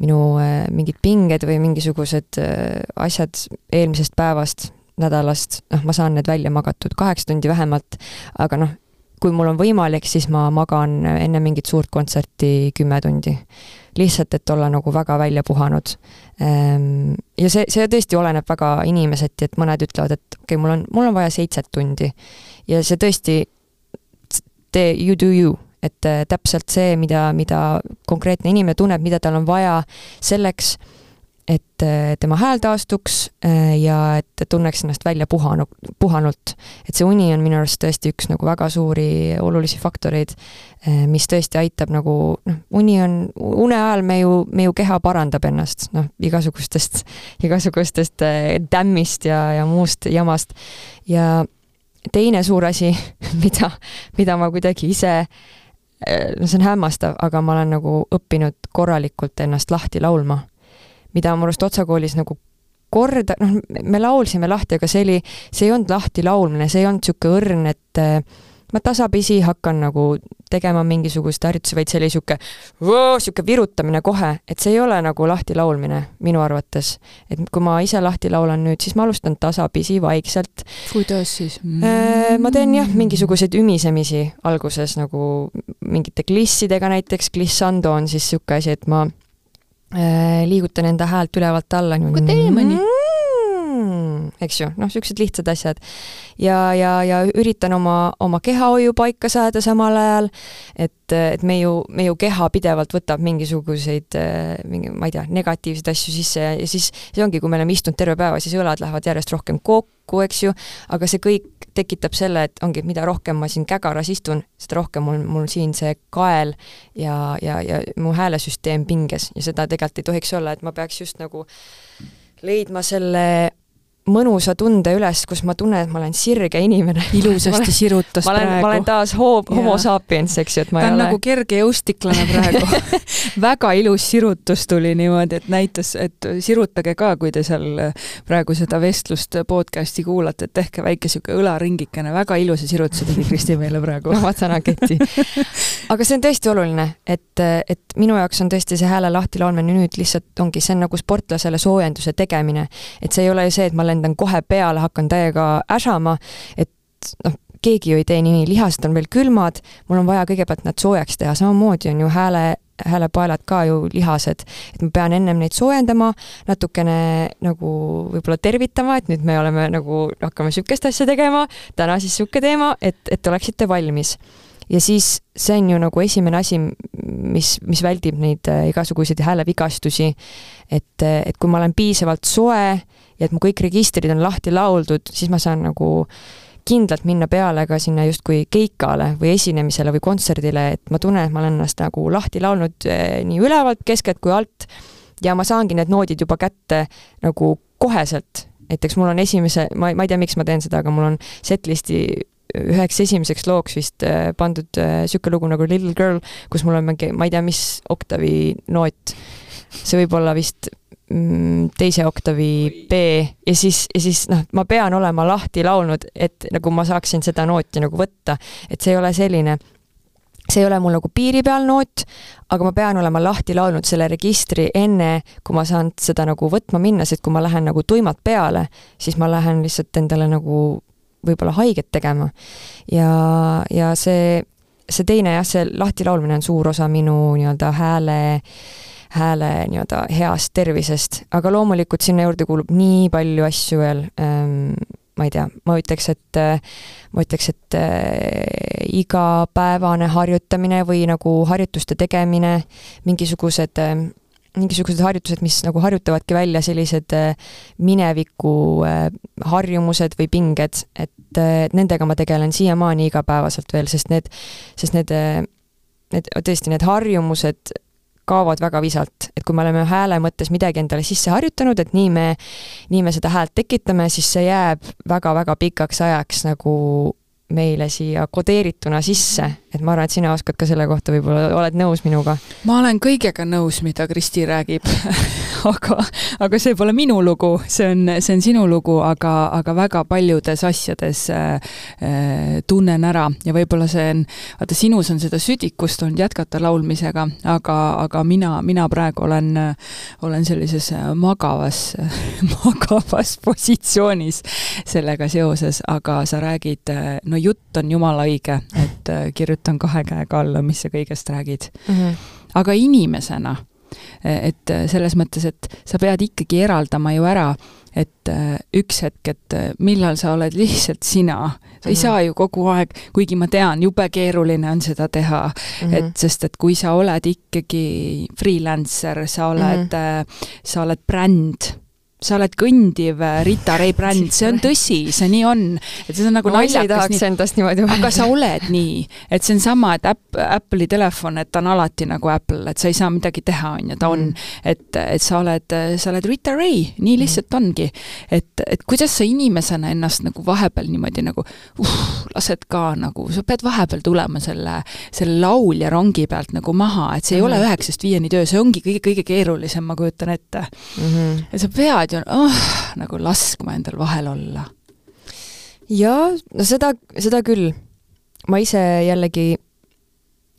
minu eh, mingid pinged või mingisugused eh, asjad eelmisest päevast, nädalast, noh, ma saan need välja magatud kaheksa tundi vähemalt, aga noh, kui mul on võimalik, siis ma magan enne mingit suurt kontserti kümme tundi. lihtsalt, et olla nagu väga välja puhanud. Ehm, ja see, see tõesti oleneb väga inimeseti, et mõned ütlevad, et okei okay,, mul on, mul on vaja seitset tundi. ja see tõesti, tee you do you, et äh, täpselt see, mida, mida konkreetne inimene tunneb, mida tal on vaja selleks et tema hääl taastuks äh, ja et tunneks ennast välja puhanu, puhanult. et see uni on minu arust tõesti üks nagu väga suuri olulisi faktoreid, äh, mis tõesti aitab nagu noh, uni on, une ajal me ju, me ju keha parandab ennast, noh, igasugustest, igasugustest tämmist äh, ja, ja muust jamast. ja teine suur asi, [LAUGHS] mida, mida ma kuidagi ise no see on hämmastav, aga ma olen nagu õppinud korralikult ennast lahti laulma mida mu arust Otsa koolis nagu korda, noh, me laulsime lahti, aga see oli, see ei olnud lahti laulmine, see ei olnud niisugune õrn, et ma tasapisi hakkan nagu tegema mingisuguseid harjutusi, vaid see oli niisugune, niisugune virutamine kohe, et see ei ole nagu lahti laulmine minu arvates. et kui ma ise lahti laulan nüüd, siis ma alustan tasapisi, vaikselt. kuidas siis mm? ma teen jah, mingisuguseid ümisemisi alguses nagu mingite klissidega näiteks, glissando on siis niisugune asi, et ma äh, liigutan enda häält ülevalt alla. aga teeme nii eks ju, noh, niisugused lihtsad asjad. ja, ja, ja üritan oma, oma kehahoiu paika saada samal ajal, et, et me ju, me ju keha pidevalt võtab mingisuguseid, mingi, ma ei tea, negatiivseid asju sisse ja, ja siis see ongi, kui me oleme istunud terve päeva, siis õlad lähevad järjest rohkem kokku, eks ju, aga see kõik tekitab selle, et ongi, mida rohkem ma siin kägaras istun, seda rohkem mul, mul siin see kael ja, ja, ja mu häälesüsteem pinges ja seda tegelikult ei tohiks olla, et ma peaks just nagu leidma selle mõnusa tunde üles, kus ma tunnen, et ma olen sirge inimene. [LAUGHS] ilusasti sirutas ma olen, praegu. ma olen taas hoob, homo sapiens, eks ju, et ma ta ei on ole. nagu kerge jõustiklane praegu [LAUGHS] väga ilus sirutus tuli niimoodi, et näitas, et sirutage ka, kui te seal praegu seda vestlust podcast'i kuulate, et tehke väike sihuke õlaringikene, väga ilusa sirutuse tegi Kristi meile praegu. no vaat sana keti. aga see on tõesti oluline, et, et minu jaoks on tõesti see hääle lahti laulmine nüüd lihtsalt ongi, see on nagu sportlasele soojenduse tegemine. et see ei ole ju see, et ma lendan kohe peale, hakkan täiega äsama, et noh, keegi ju ei tee nii, lihased on veel külmad, mul on vaja kõigepealt nad soojaks teha, samamoodi on ju hääle, häälepaelad ka ju lihased, et ma pean ennem neid soojendama, natukene nagu võib-olla tervitama, et nüüd me oleme nagu, hakkame niisugust asja tegema, täna siis niisugune teema, et, et oleksite valmis ja siis see on ju nagu esimene asi, mis, mis väldib neid äh, igasuguseid häälevigastusi. et, et kui ma olen piisavalt soe ja et mu kõik registrid on lahti lauldud, siis ma saan nagu kindlalt minna peale ka sinna justkui keikale või esinemisele või kontserdile, et ma tunnen, et ma olen ennast nagu lahti laulnud eh, nii ülevalt, keskelt kui alt ja ma saangi need noodid juba kätte nagu koheselt. näiteks mul on esimese, ma, ma ei tea, miks ma teen seda, aga mul on setlist'i üheks esimeseks looks vist eh, pandud niisugune lugu nagu Little Girl, kus mul on mingi, ma ei tea, mis oktavi noot. see võib olla vist teise oktavi B ja siis, ja siis noh, ma pean olema lahti laulnud, et nagu ma saaksin seda nooti nagu võtta, et see ei ole selline, see ei ole mul nagu piiri peal noot, aga ma pean olema lahti laulnud selle registri enne, kui ma saan seda nagu võtma minna, sest kui ma lähen nagu tuimalt peale, siis ma lähen lihtsalt endale nagu võib-olla haiget tegema. ja, ja see, see teine jah, see lahti laulmine on suur osa minu nii-öelda hääle äh, hääle nii-öelda heast tervisest, aga loomulikult sinna juurde kuulub nii palju asju veel ähm,, ma ei tea, ma ütleks, et ma ütleks, et äh, igapäevane harjutamine või nagu harjutuste tegemine, mingisugused äh, mingisugused harjutused, mis nagu harjutavadki välja sellised äh, mineviku äh, harjumused või pinged, et nendega ma tegelen siiamaani igapäevaselt veel, sest need, sest need, need tõesti, need harjumused kaovad väga visalt, et kui me oleme hääle mõttes midagi endale sisse harjutanud, et nii me, nii me seda häält tekitame, siis see jääb väga-väga pikaks ajaks nagu meile siia kodeerituna sisse, et ma arvan, et sina oskad ka selle kohta võib-olla, oled nõus minuga? ma olen kõigega nõus, mida Kristi räägib. [LAUGHS] Aga, aga see pole minu lugu, see on, see on sinu lugu, aga, aga väga paljudes asjades äh, äh, tunnen ära. Ja võib-olla see on, vaata sinus on seda südikust olnud jätkata laulmisega, aga, aga mina, mina praegu olen, olen sellises magavas [LAUGHS] magavas positsioonis sellega seoses, aga sa räägid, no jutt on jumala õige, et äh, kirjutan kahe käega alla, mis sa kõigest räägid mm. -hmm. aga inimesena, et äh, selles mõttes, et sa pead ikkagi eraldama ju ära, et äh, üks hetk, et millal sa oled lihtsalt sina, sa ei mm -hmm. saa ju kogu aeg, kuigi ma tean, jube keeruline on seda teha mm, -hmm. et sest, et kui sa oled ikkagi freelancer, sa oled mm, -hmm. sa oled bränd sa oled kõndiv äh, Rita Ray bränd, see on tõsi, see nii on. et see on nagu ma naljakas. tahaks nii... endast niimoodi välja. aga sa oled nii, et see on sama, et App, Apple'i telefon, et ta on alati nagu Apple, et sa ei saa midagi teha, on ju, ta on mm.. et, et sa oled, sa oled Rita Ray, nii mm. lihtsalt ongi. et, et kuidas sa inimesena ennast nagu vahepeal niimoodi nagu uh, lased ka nagu, sa pead vahepeal tulema selle, selle laulja rongi pealt nagu maha, et see ei mm. ole üheksast viieni töö, see ongi kõige-kõige keerulisem, ma kujutan ette mm. -hmm. ja sa pead niimoodi on oh, nagu laskma endal vahel olla. jaa, no seda, seda küll. ma ise jällegi,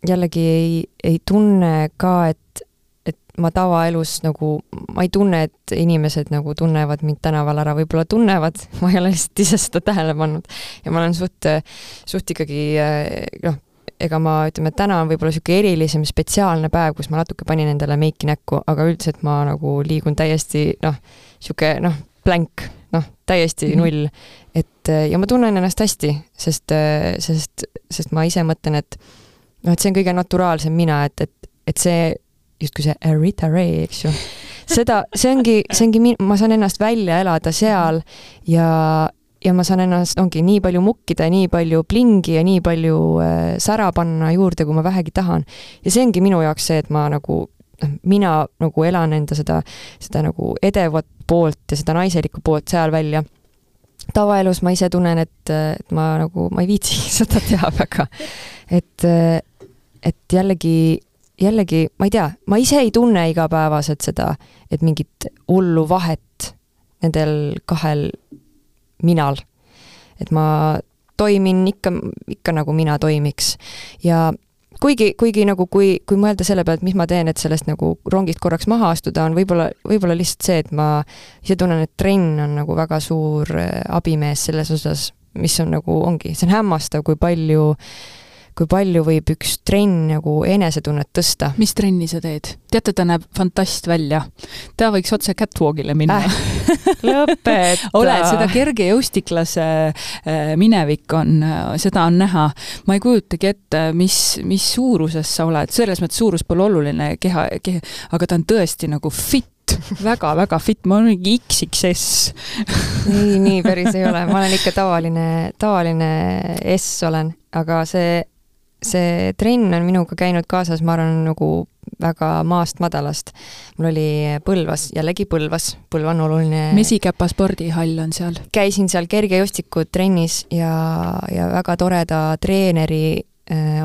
jällegi ei, ei tunne ka, et, et ma tavaelus nagu, ma ei tunne, et inimesed nagu tunnevad mind tänaval ära, võib-olla tunnevad, [LAUGHS] ma ei ole lihtsalt ise seda tähele pannud. ja ma olen suht, suht ikkagi noh, ega ma, ütleme, täna on võib-olla niisugune erilisem, spetsiaalne päev, kus ma natuke panin endale meiki näkku, aga üldiselt ma nagu liigun täiesti noh, niisugune noh, blank, noh, täiesti mm null. et ja ma tunnen ennast hästi, sest, sest, sest ma ise mõtlen, et noh, et see on kõige naturaalsem mina, et, et, et see justkui see Rita Ray, eks ju, seda, see ongi, see ongi, ma saan ennast välja elada seal ja, ja ma saan ennast, ongi nii palju mukkida, nii palju plingi ja nii palju äh, sära panna juurde, kui ma vähegi tahan. ja see ongi minu jaoks see, et ma nagu noh, mina nagu elan enda seda, seda nagu edevat poolt ja seda naiselikku poolt seal välja. tavaelus ma ise tunnen, et, et ma nagu, ma ei viitsi [LAUGHS] seda teha väga. et, et jällegi, jällegi, ma ei tea, ma ise ei tunne igapäevaselt seda, et mingit hullu vahet nendel kahel minal. et ma toimin ikka, ikka nagu mina toimiks ja kuigi, kuigi nagu kui, kui mõelda selle peale, et mis ma teen, et sellest nagu rongist korraks maha astuda, on võib-olla, võib-olla lihtsalt see, et ma ise tunnen, et trenn on nagu väga suur äh, abimees selles osas, mis on nagu, ongi, see on hämmastav, kui palju äh, kui palju võib üks trenn nagu enesetunnet tõsta. mis trenni sa teed? teate, ta näeb fantast välja. ta võiks otse catwalk'ile minna äh,. [LAUGHS] lõpeta oled, seda kergejõustiklase äh, minevik on, seda on näha. ma ei kujutagi ette, mis, mis suuruses sa oled, selles mõttes suurus pole oluline, keha, keha, aga ta on tõesti nagu fit väga-väga fit, ma olen mingi XXS ei, nii päris ei ole, ma olen ikka [LAUGHS] tavaline, tavaline S olen, aga see see trenn on minuga käinud kaasas, ma arvan, nagu väga maast madalast. mul oli Põlvas, jällegi Põlvas, Põlva on oluline. Mesikäpa spordihall on seal. käisin seal kergejõustikutrennis ja, ja väga toreda treeneri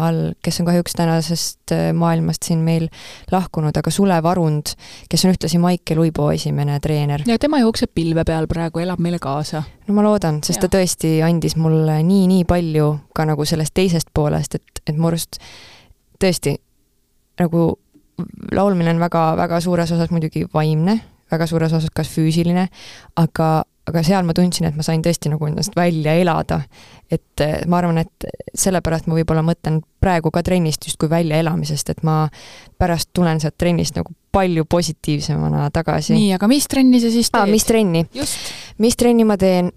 all, kes on kahjuks tänasest äh, maailmast siin meil lahkunud, aga Sulev Arund, kes on ühtlasi Maicel Uibo esimene treener. ja tema jookseb pilve peal praegu, elab meile kaasa. no ma loodan, sest ja. ta tõesti andis mulle nii-nii palju ka nagu sellest teisest poolest, et, et mu arust tõesti nagu laulmine on väga, väga suures osas muidugi vaimne, väga suures osas ka füüsiline, aga, aga seal ma tundsin, et ma sain tõesti nagu ennast välja elada et eh, ma arvan, et sellepärast ma võib-olla mõtlen praegu ka trennist justkui väljaelamisest, et ma pärast tulen sealt trennist nagu palju positiivsemana tagasi. nii, aga mis trenni sa siis teed? mis trenni? mis trenni ma teen?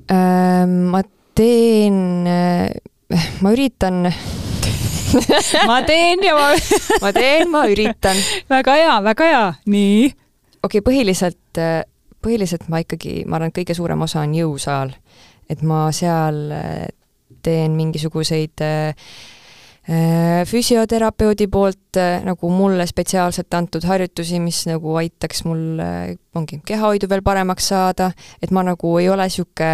ma teen, ma üritan [LAUGHS] ma teen ja ma [LAUGHS] ma teen, ma üritan. väga hea, väga hea, nii. okei okay,, põhiliselt, põhiliselt ma ikkagi, ma arvan, et kõige suurem osa on jõusaal. et ma seal äh, teen mingisuguseid äh, äh, füsioterapeudi poolt nagu mulle spetsiaalselt antud harjutusi, mis nagu aitaks mul, ongi, kehahoidu veel paremaks saada, et ma nagu ei ole niisugune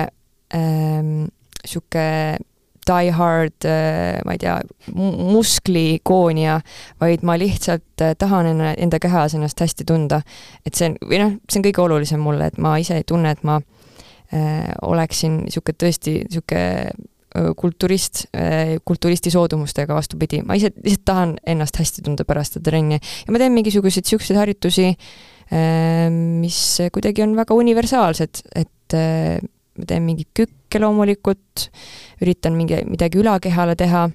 ähm,, niisugune die hard, ma ei tea, musklikoonija, vaid ma lihtsalt tahan enne, enda kehas ennast hästi tunda. et see on, või noh, see on kõige olulisem mulle, et ma ise ei tunne, et ma äh, oleksin niisugune tõesti niisugune kulturist, kulturisti soodumustega, vastupidi, ma ise lihtsalt tahan ennast hästi tunda pärast seda trenni ja ma teen mingisuguseid niisuguseid harjutusi, mis kuidagi on väga universaalsed, et ma teen mingeid kükke loomulikult, üritan mingi, midagi ülakehale teha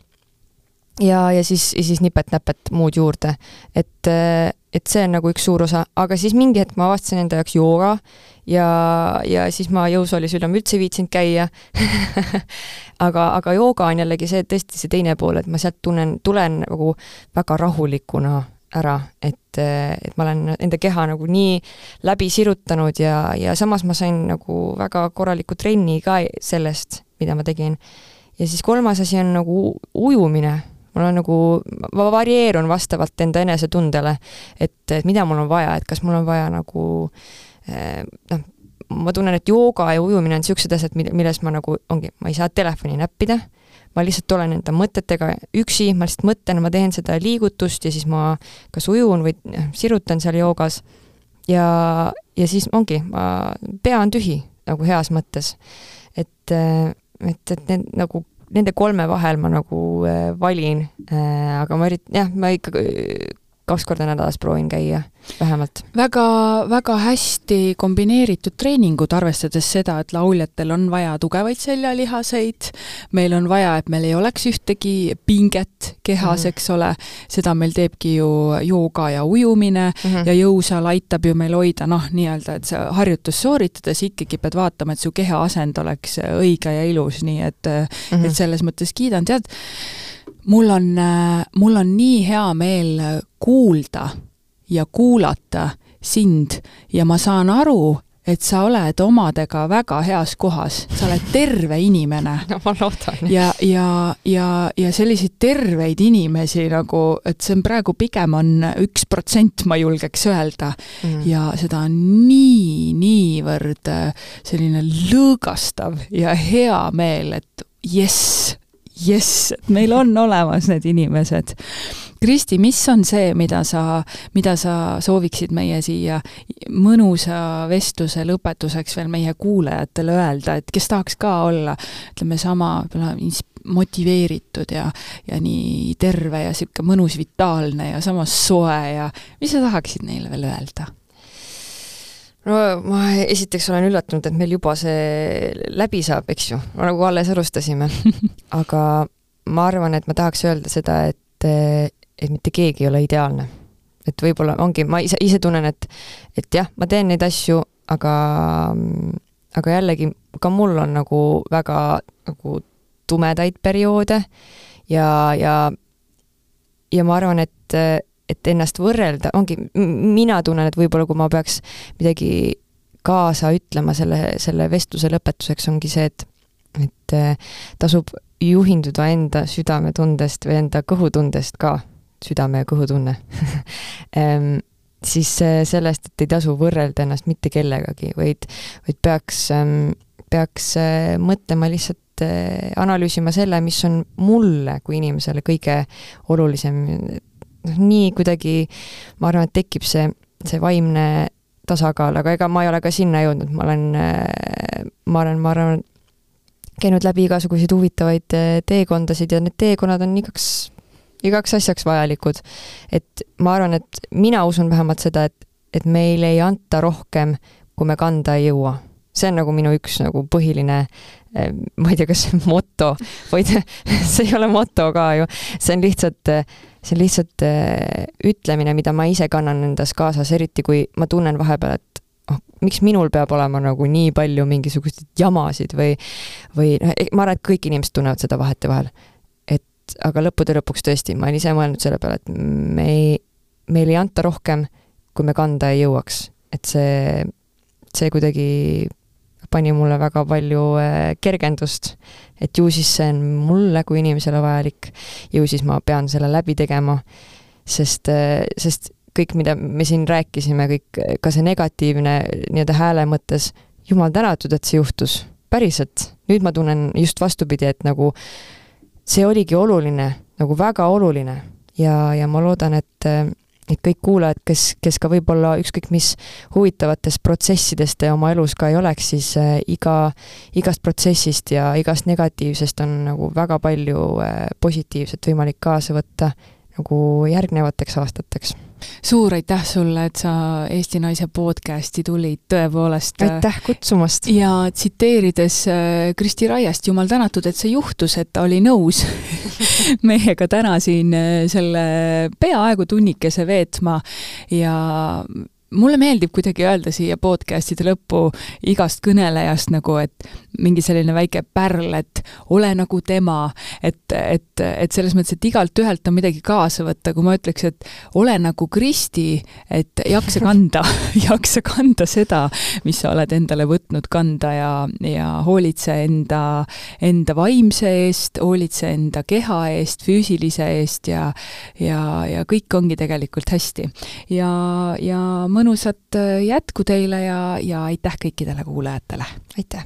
ja, ja siis, ja siis nipet-näpet muud juurde. et, et see on nagu üks suur osa, aga siis mingi hetk ma avastasin enda jaoks jooga ja, ja siis ma jõusaalis enam üldse ei viitsinud käia [LAUGHS] aga, aga jooga on jällegi see, tõesti see teine pool, et ma sealt tunnen, tulen nagu väga rahulikuna ära, et, et ma olen enda keha nagu nii läbi sirutanud ja, ja samas ma sain nagu väga korraliku trenni ka sellest, mida ma tegin. ja siis kolmas asi on nagu ujumine mul on nagu, ma varieerun vastavalt enda enesetundele, et, et mida mul on vaja, et kas mul on vaja nagu eh, noh, ma tunnen, et jooga ja ujumine on niisugused asjad, milles ma nagu, ongi, ma ei saa telefoni näppida, ma lihtsalt olen enda mõtetega üksi, ma lihtsalt mõtlen, ma teen seda liigutust ja siis ma kas ujun või sirutan seal joogas ja, ja siis ongi, ma, pea on tühi nagu heas mõttes. et, et, et need nagu nende kolme vahel ma nagu äh, valin äh,, aga ma üritan, jah, ma ikka kaks korda nädalas proovin käia, vähemalt. väga, väga hästi kombineeritud treeningud, arvestades seda, et lauljatel on vaja tugevaid seljalihaseid, meil on vaja, et meil ei oleks ühtegi pinget kehas mm, -hmm. eks ole, seda meil teebki ju jooga ja ujumine mm -hmm. ja jõusaal aitab ju meil hoida noh, nii-öelda, et sa harjutust sooritades ikkagi pead vaatama, et su keha asend oleks õige ja ilus, nii et mm, -hmm. et selles mõttes kiidan, tead, mul on, mul on nii hea meel kuulda ja kuulata sind ja ma saan aru, et sa oled omadega väga heas kohas, sa oled terve inimene. [LAUGHS] no ma loodan. ja, ja, ja, ja selliseid terveid inimesi nagu, et see on praegu pigem on üks protsent, ma julgeks öelda mm.. ja seda on nii, niivõrd selline lõõgastav ja hea meel, et jess, jess, meil on olemas need inimesed. Kristi, mis on see, mida sa, mida sa sooviksid meie siia mõnusa vestluse lõpetuseks veel meie kuulajatele öelda, et kes tahaks ka olla, ütleme, sama võib-olla motiveeritud ja, ja nii terve ja niisugune mõnus, vitaalne ja samas soe ja mis sa tahaksid neile veel öelda? No ma esiteks olen üllatunud, et meil juba see läbi saab, eks ju, nagu alles alustasime. [LAUGHS] aga ma arvan, et ma tahaks öelda seda, et, et mitte keegi ei ole ideaalne. et võib-olla ongi, ma ise, ise tunnen, et, et jah, ma teen neid asju, aga, aga jällegi ka mul on nagu väga nagu tumedaid perioode ja, ja, ja ma arvan, et et ennast võrrelda, ongi, mina tunnen, et võib-olla kui ma peaks midagi kaasa ütlema selle, selle vestluse lõpetuseks, ongi see, et et äh, tasub juhinduda enda südametundest või enda kõhutundest ka, südame ja kõhutunne [LAUGHS] ehm, siis äh, sellest, et ei tasu võrrelda ennast mitte kellegagi, vaid, vaid peaks, ähm, peaks äh, mõtlema lihtsalt analüüsima selle, mis on mulle kui inimesele kõige olulisem, noh, nii kuidagi ma arvan, et tekib see, see vaimne tasakaal, aga ega ma ei ole ka sinna jõudnud, ma olen, ma olen, ma arvan, käinud läbi igasuguseid huvitavaid eh, teekondasid ja need teekonnad on igaks, igaks asjaks vajalikud. et ma arvan, et mina usun vähemalt seda, et, et meile ei anta rohkem, kui me kanda ei jõua. see on nagu minu üks nagu põhiline eh, ma ei tea, kas moto, vaid [LAUGHS] see ei ole moto ka ju, see on lihtsalt äh, see on lihtsalt äh, ütlemine, mida ma ise kannan endas kaasas, eriti kui ma tunnen vahepeal, et oh, miks minul peab olema nagu nii palju mingisuguseid jamasid või, või noh, e, ma arvan, et kõik inimesed tunnevad seda vahetevahel. et aga lõppude lõpuks tõesti, ma olen ise mõelnud selle peale, et me ei, meile ei anta rohkem, kui me kanda ei jõuaks. et see, see kuidagi pani mulle väga palju äh, kergendust, et ju siis see on mulle kui inimesele vajalik, ju siis ma pean selle läbi tegema, sest, äh, sest kõik, mida me siin rääkisime, kõik, ka see negatiivne nii-öelda hääle mõttes, jumal tänatud, et see juhtus, päriselt. nüüd ma tunnen just vastupidi, et nagu see oligi oluline, nagu väga oluline. Ja, ja ma loodan, et et kõik kuulajad, kes, kes ka võib-olla ükskõik mis huvitavatest protsessidest te oma elus ka ei oleks, siis äh, iga, igast protsessist ja igast negatiivsest on nagu väga palju äh, positiivset võimalik kaasa võtta nagu järgnevateks aastateks suur aitäh sulle, et sa Eesti Naise podcasti tulid, tõepoolest. Äh, aitäh kutsumast! ja tsiteerides äh, Kristi Raiest, jumal tänatud, et see juhtus, et ta oli nõus [LAUGHS] meiega täna siin äh, selle peaaegu tunnikese veetma ja mulle meeldib kuidagi öelda siia podcast'ide lõppu igast kõnelejast nagu, et mingi selline väike pärl, et ole nagu tema, et, et, et selles mõttes, et igalt ühelt on midagi kaasa võtta, kui ma ütleks, et ole nagu Kristi, et jaksa kanda [LAUGHS] jaksa kanda seda, mis sa oled endale võtnud kanda ja, ja hoolitse enda, enda vaimse eest, hoolitse enda keha eest, füüsilise eest ja ja, ja kõik ongi tegelikult hästi. ja, ja ma mõnusat äh, jätku teile ja, ja aitäh kõikidele kuulajatele! aitäh!